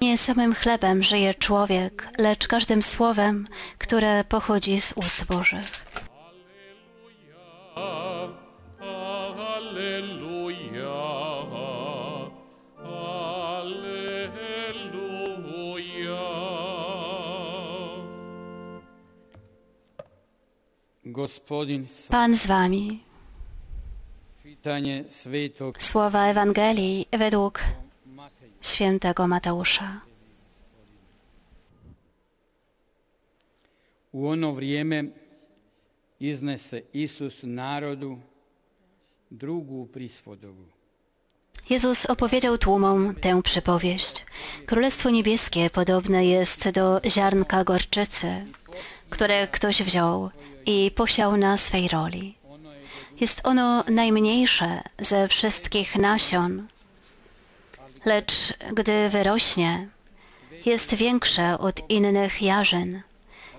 Nie samym chlebem żyje człowiek, lecz każdym słowem, które pochodzi z ust Bożych. Pan z wami. Słowa Ewangelii według świętego Mateusza. U ono vrijeme iznese Isus narodu drugu prispodobu. Jezus opowiedział tłumom tę przypowieść. Królestwo niebieskie podobne jest do ziarnka gorczycy, które ktoś wziął i posiał na swej roli. Jest ono najmniejsze ze wszystkich nasion, lecz gdy wyrośnie, jest większe od innych jarzyn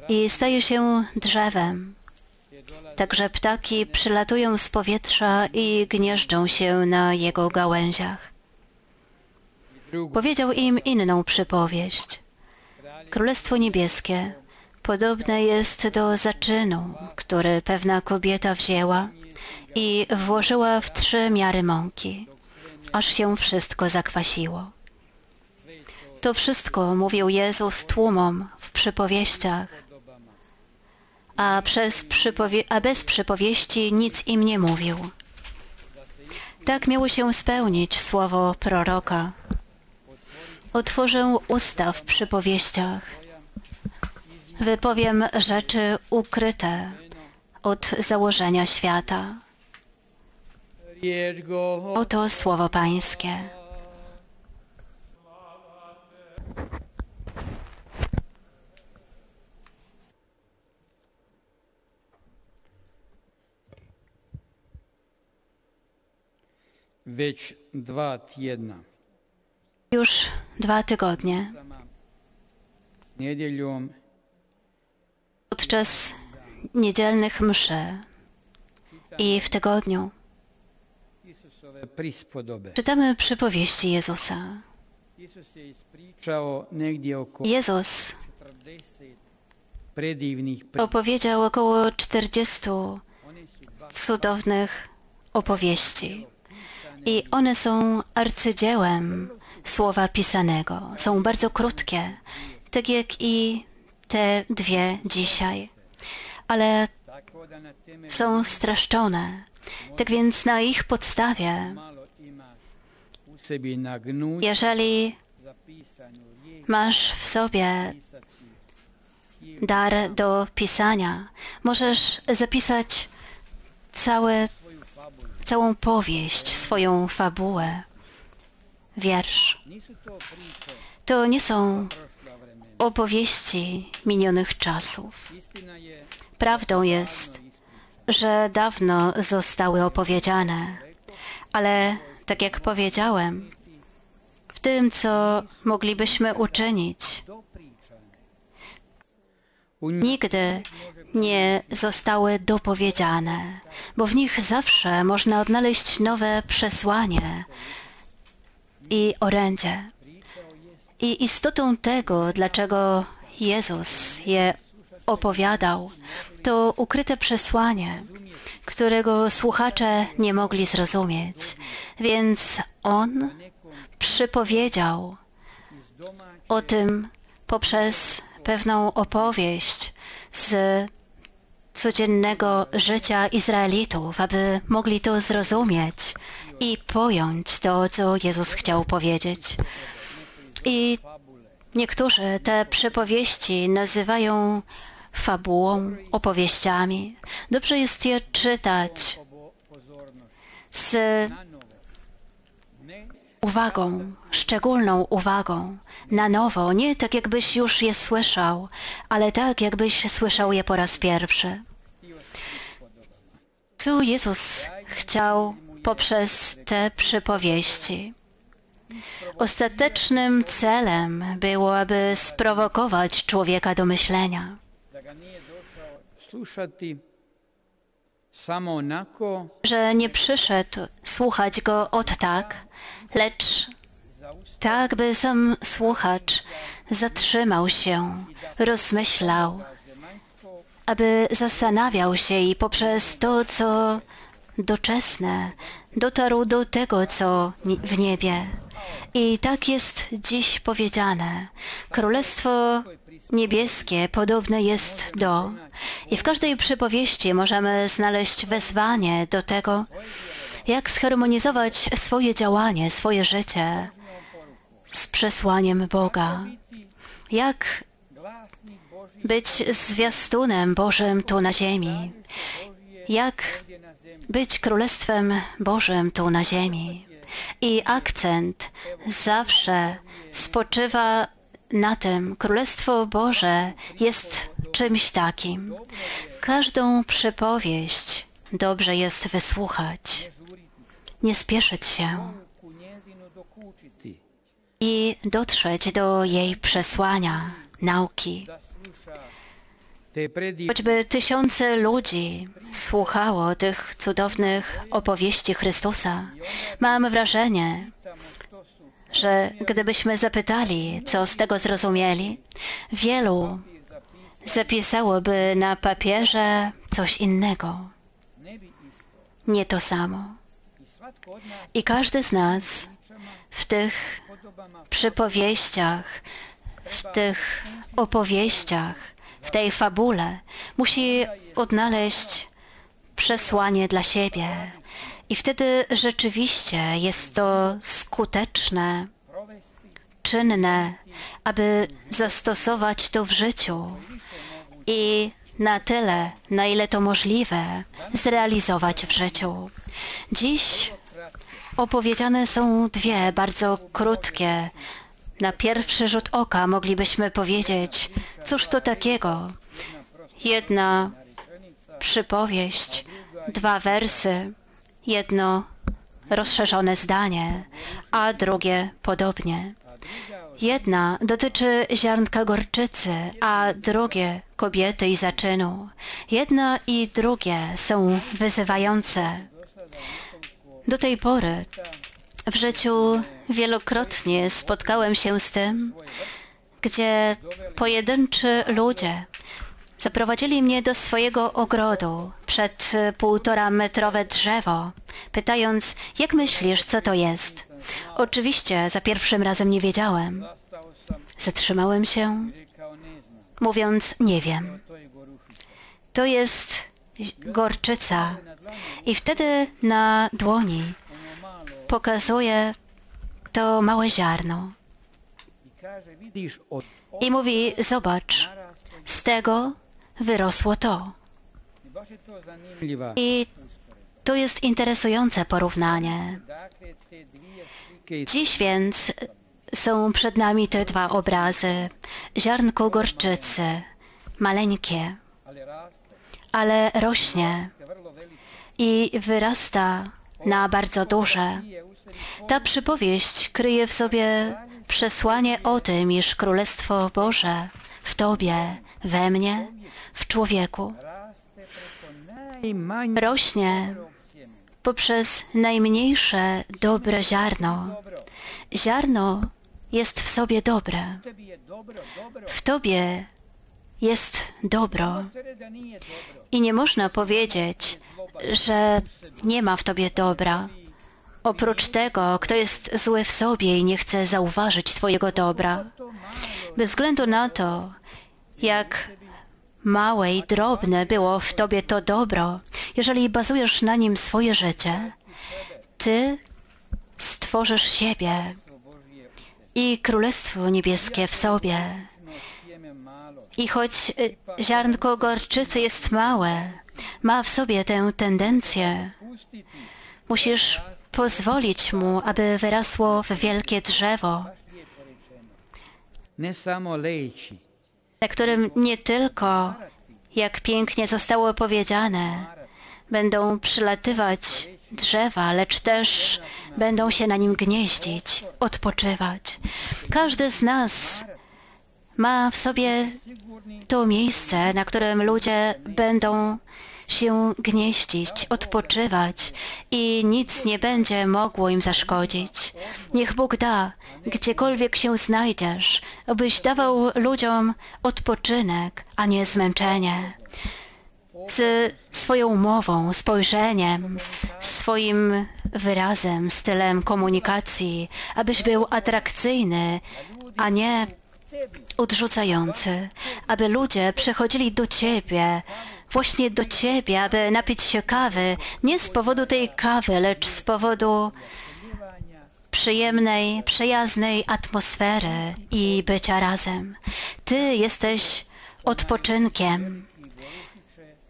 i staje się drzewem. Także ptaki przylatują z powietrza i gnieżdżą się na jego gałęziach. Powiedział im inną przypowieść. Królestwo niebieskie podobne jest do zaczynu, który pewna kobieta wzięła i włożyła w trzy miary mąki, aż się wszystko zakwasiło. To wszystko mówił Jezus tłumom w przypowieściach, a, przez przypowie- a bez przypowieści nic im nie mówił. Tak miało się spełnić słowo proroka. Otworzę usta w przypowieściach. Wypowiem rzeczy ukryte od założenia świata. Oto słowo Pańskie. Już dwa tygodnie podczas niedzielnych mszy i w tygodniu czytamy przypowieści Jezusa. Jezus 40 predivnih pri... opowiedział około 40 Oni su dva cudownych opowieści. I one są arcydziełem słowa pisanego. Są bardzo krótkie, tak jak i te dwie dzisiaj. Ale są streszczone. Tak więc na ich podstawie, jeżeli masz w sobie dar do pisania, możesz zapisać całe, całą powieść, swoją fabułę, wiersz. To nie są. Opowieści minionych czasów. Prawdą jest, że dawno zostały opowiedziane, ale tak jak powiedziałem, w tym, co moglibyśmy uczynić, nigdy nie zostały dopowiedziane, bo w nich zawsze można odnaleźć nowe przesłanie i orędzie. I istotą tego, dlaczego Jezus je opowiadał, to ukryte przesłanie, którego słuchacze nie mogli zrozumieć. Więc On przypowiedział o tym poprzez pewną opowieść z codziennego życia Izraelitów, aby mogli to zrozumieć i pojąć to, co Jezus chciał powiedzieć. I niektórzy te przypowieści nazywają fabułą, opowieściami. Dobrze jest je czytać z uwagą, szczególną uwagą, na nowo, nie tak jakbyś już je słyszał, ale tak jakbyś słyszał je po raz pierwszy. Co Jezus chciał poprzez te przypowieści? Ostatecznym celem było, aby sprowokować człowieka do myślenia. że nie przyszedł słuchać go od tak, lecz tak by sam słuchacz zatrzymał się, rozmyślał, aby zastanawiał się i poprzez to, co doczesne, dotarł do tego, co w niebie. I tak jest dziś powiedziane. Królestwo niebieskie podobne jest do. I w każdej przypowieści możemy znaleźć wezwanie do tego, jak zharmonizować swoje działanie, swoje życie z przesłaniem Boga. Jak być zwiastunem Bożym tu na ziemi. Jak być Królestwem Bożym tu na ziemi. I akcent zawsze spoczywa na tym, Królestwo Boże jest czymś takim. Każdą przypowieść dobrze jest wysłuchać, nie spieszyć się i dotrzeć do jej przesłania, nauki. da sluša te predi Choćby tysiące ludzi słuchało tych cudownych opowieści Chrystusa, mam wrażenie, że gdybyśmy zapytali, co z tego zrozumieli, wielu zapisałoby na papierze coś innego, nie to samo. I każdy z nas w tych przypowieściach, w tych opowieściach, w tej fabule musi odnaleźć przesłanie dla siebie. I wtedy rzeczywiście jest to skuteczne, czynne, aby zastosować to w życiu i na tyle, na ile to możliwe, zrealizować w życiu. Dziś opowiedziane są dwie bardzo krótkie. Na pierwszy rzut oka moglibyśmy powiedzieć, cóż to takiego? Jedna przypowieść, dwa wersy, jedno rozszerzone zdanie, a drugie podobnie. Jedna dotyczy ziarnka gorczycy, a drugie kobiety i zaczynu. Jedna i drugie są wyzywające. Do tej pory w życiu wielokrotnie spotkałem się z tym, gdzie pojedynczy ludzie zaprowadzili mnie do swojego ogrodu przed półtora metrowe drzewo, pytając, jak myślisz, co to jest? Oczywiście za pierwszym razem nie wiedziałem. Zatrzymałem się, mówiąc, nie wiem. To jest gorczyca. I wtedy na dłoni pokazuje to małe ziarno. i mówi, zobacz, z tego wyrosło to. I to jest interesujące porównanie. Dziś więc są przed nami te dwa obrazy. Ziarnko gorczycy, maleńkie, ale rośnie i wyrasta na bardzo sebi Ta przypowieść kryje w sobie przesłanie o tym, iż Królestwo Boże w Tobie, we mnie, w człowieku rośnie poprzez najmniejsze dobre ziarno. Ziarno jest w sobie dobre. W Tobie jest dobro. I nie można powiedzieć, że nie ma w Tobie dobra. Oprócz tego, kto jest zły w sobie i nie chce zauważyć Twojego dobra. Bez względu na to, jak małe i drobne było w Tobie to dobro, jeżeli bazujesz na nim swoje życie, Ty stworzysz siebie i Królestwo Niebieskie w sobie. I choć ziarnko gorczycy jest małe, ma w sobie tę tendencję, musisz pozwolić mu, aby wyrasło w wielkie drzewo, na którym nie tylko, jak pięknie zostało powiedziane, będą przylatywać drzewa, lecz też będą się na nim gnieździć, odpoczywać. Każdy z nas ma w sobie to miejsce, na którym ludzie będą się gnieździć, odpoczywać i nic nie będzie mogło im zaszkodzić. Niech Bóg da, gdziekolwiek się znajdziesz, abyś dawał ludziom odpoczynek, a nie zmęczenie. Z swoją mową, spojrzeniem, swoim wyrazem, stylem komunikacji, abyś był atrakcyjny, a nie odrzucający, aby ludzie przychodzili do Ciebie, właśnie do Ciebie, aby napić się kawy, nie z powodu tej kawy, lecz z powodu przyjemnej, przyjaznej atmosfery i bycia razem. Ty jesteś odpoczynkiem.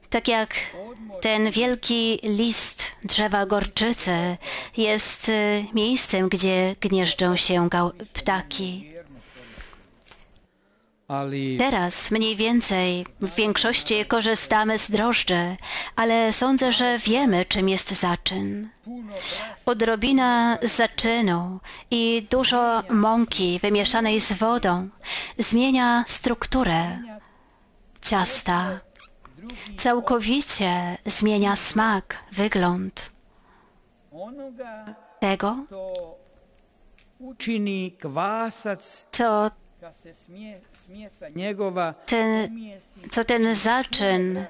Tak jak ten wielki list drzewa gorczycy jest y, miejscem, gdzie gnieżdżą się ptaki. Teraz mniej więcej w większości korzystamy z drożdży, ale sądzę, że wiemy, czym jest zaczyn. Odrobina zaczynu i dużo mąki wymieszanej z wodą zmienia strukturę ciasta. Całkowicie zmienia smak, wygląd tego, co ten, co ten zaczyn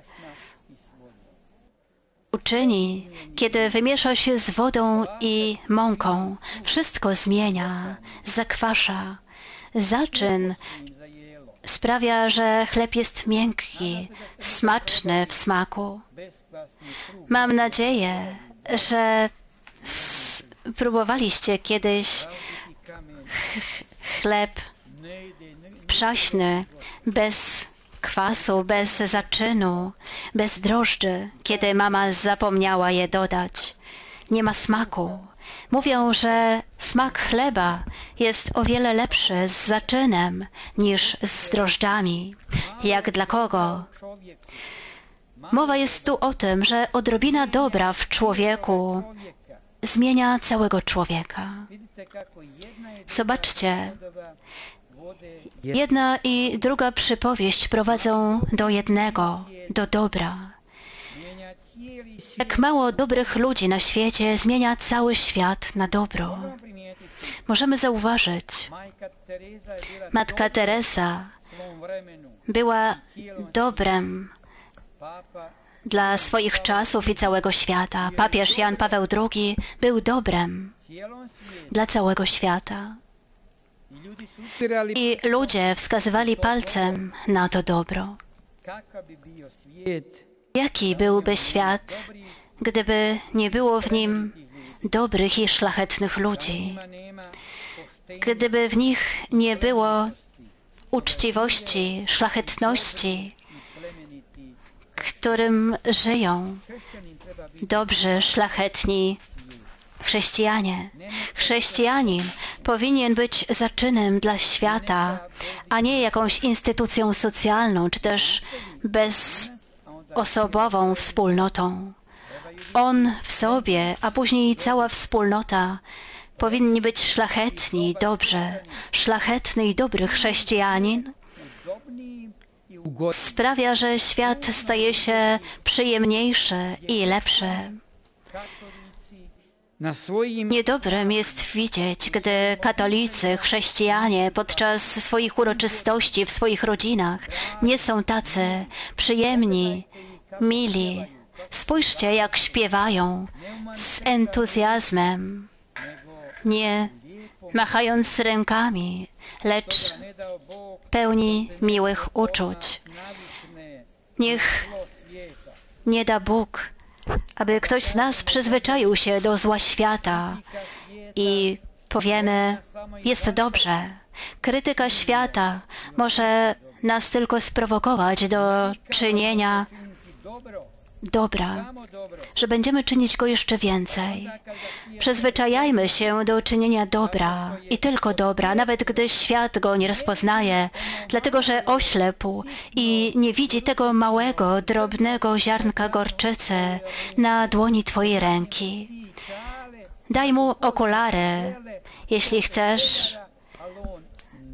uczyni, kiedy wymiesza się z wodą i mąką. Wszystko zmienia, zakwasza. Zaczyn sprawia, że chleb jest miękki, smaczny w smaku. Mam nadzieję, że próbowaliście kiedyś chleb ne ide, ne, przaśny, bez kwasu, bez zaczynu, bez drożdży, kiedy mama zapomniała je dodać. Nie ma smaku. Mówią, że smak chleba jest o wiele lepszy z zaczynem niż z drożdżami. Jak dla kogo? Mowa jest tu o tym, że odrobina dobra w człowieku zmienia całego człowieka. Zobaczcie, jedna i druga przypowieść prowadzą do jednego, do dobra. Jak mało dobrych ludzi na świecie zmienia cały świat na dobro. Możemy zauważyć, matka Teresa była dobrem dla swoich czasów i całego świata. Papież Jan Paweł II był dobrem dla całego świata. I ludzie wskazywali palcem na to dobro. Jaki byłby świat, gdyby nie było w nim dobrych i szlachetnych ludzi? Gdyby w nich nie było uczciwości, szlachetności, którym żyją dobrzy, szlachetni chrześcijanie. Chrześcijanin powinien być zaczynem dla świata, a nie jakąś instytucją socjalną, czy też bezosobową wspólnotą. On w sobie, a później cała wspólnota powinni być szlachetni, dobrze. Szlachetny i dobry chrześcijanin sprawia, że świat staje się przyjemniejszy i lepszy. Niedobrym jest widzieć, gdy katolicy, chrześcijanie podczas swoich uroczystości w swoich rodzinach nie są tacy przyjemni, mili. Spójrzcie, jak śpiewają z entuzjazmem, nie machając rękami, lecz pełni miłych uczuć. Niech nie da Bóg, aby ktoś z nas przyzwyczaił się do zła świata i powiemy, jest dobrze. Krytyka świata może nas tylko sprowokować do czynienia dobra, że będziemy czynić go jeszcze więcej. Przyzwyczajajmy się do czynienia dobra i tylko dobra, nawet gdy świat go nie rozpoznaje, dlatego że oślepł i nie widzi tego małego, drobnego ziarnka gorczycy na dłoni Twojej ręki. Daj mu okulary, jeśli chcesz,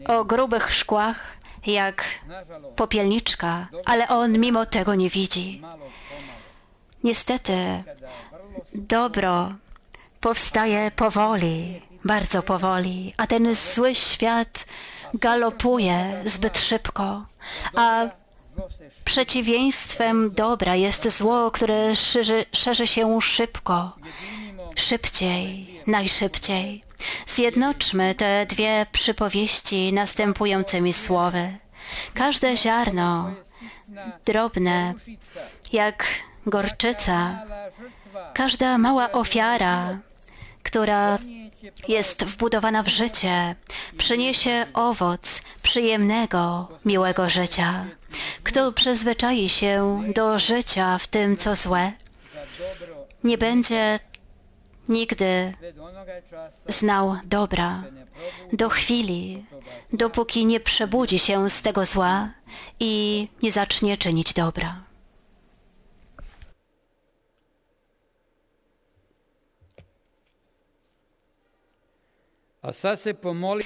o grubych szkłach, jak popielniczka, ale on mimo tego nie widzi. Niestety, dobro powstaje powoli, bardzo powoli, a ten zły świat galopuje zbyt szybko, a przeciwieństwem dobra jest zło, które szerzy, szerzy się szybko, szybciej, najszybciej. Zjednoczmy te dwie przypowieści następującymi słowy. Każde ziarno, drobne, jak gorczyca, każda mała ofiara, która jest wbudowana w życie, przyniesie owoc przyjemnego, miłego życia. Kto przyzwyczai się do życia w tym, co złe, nie będzie nigdy znał dobra do chwili, dopóki nie przebudzi się z tego zła i nie zacznie czynić dobra. A sad se pomoli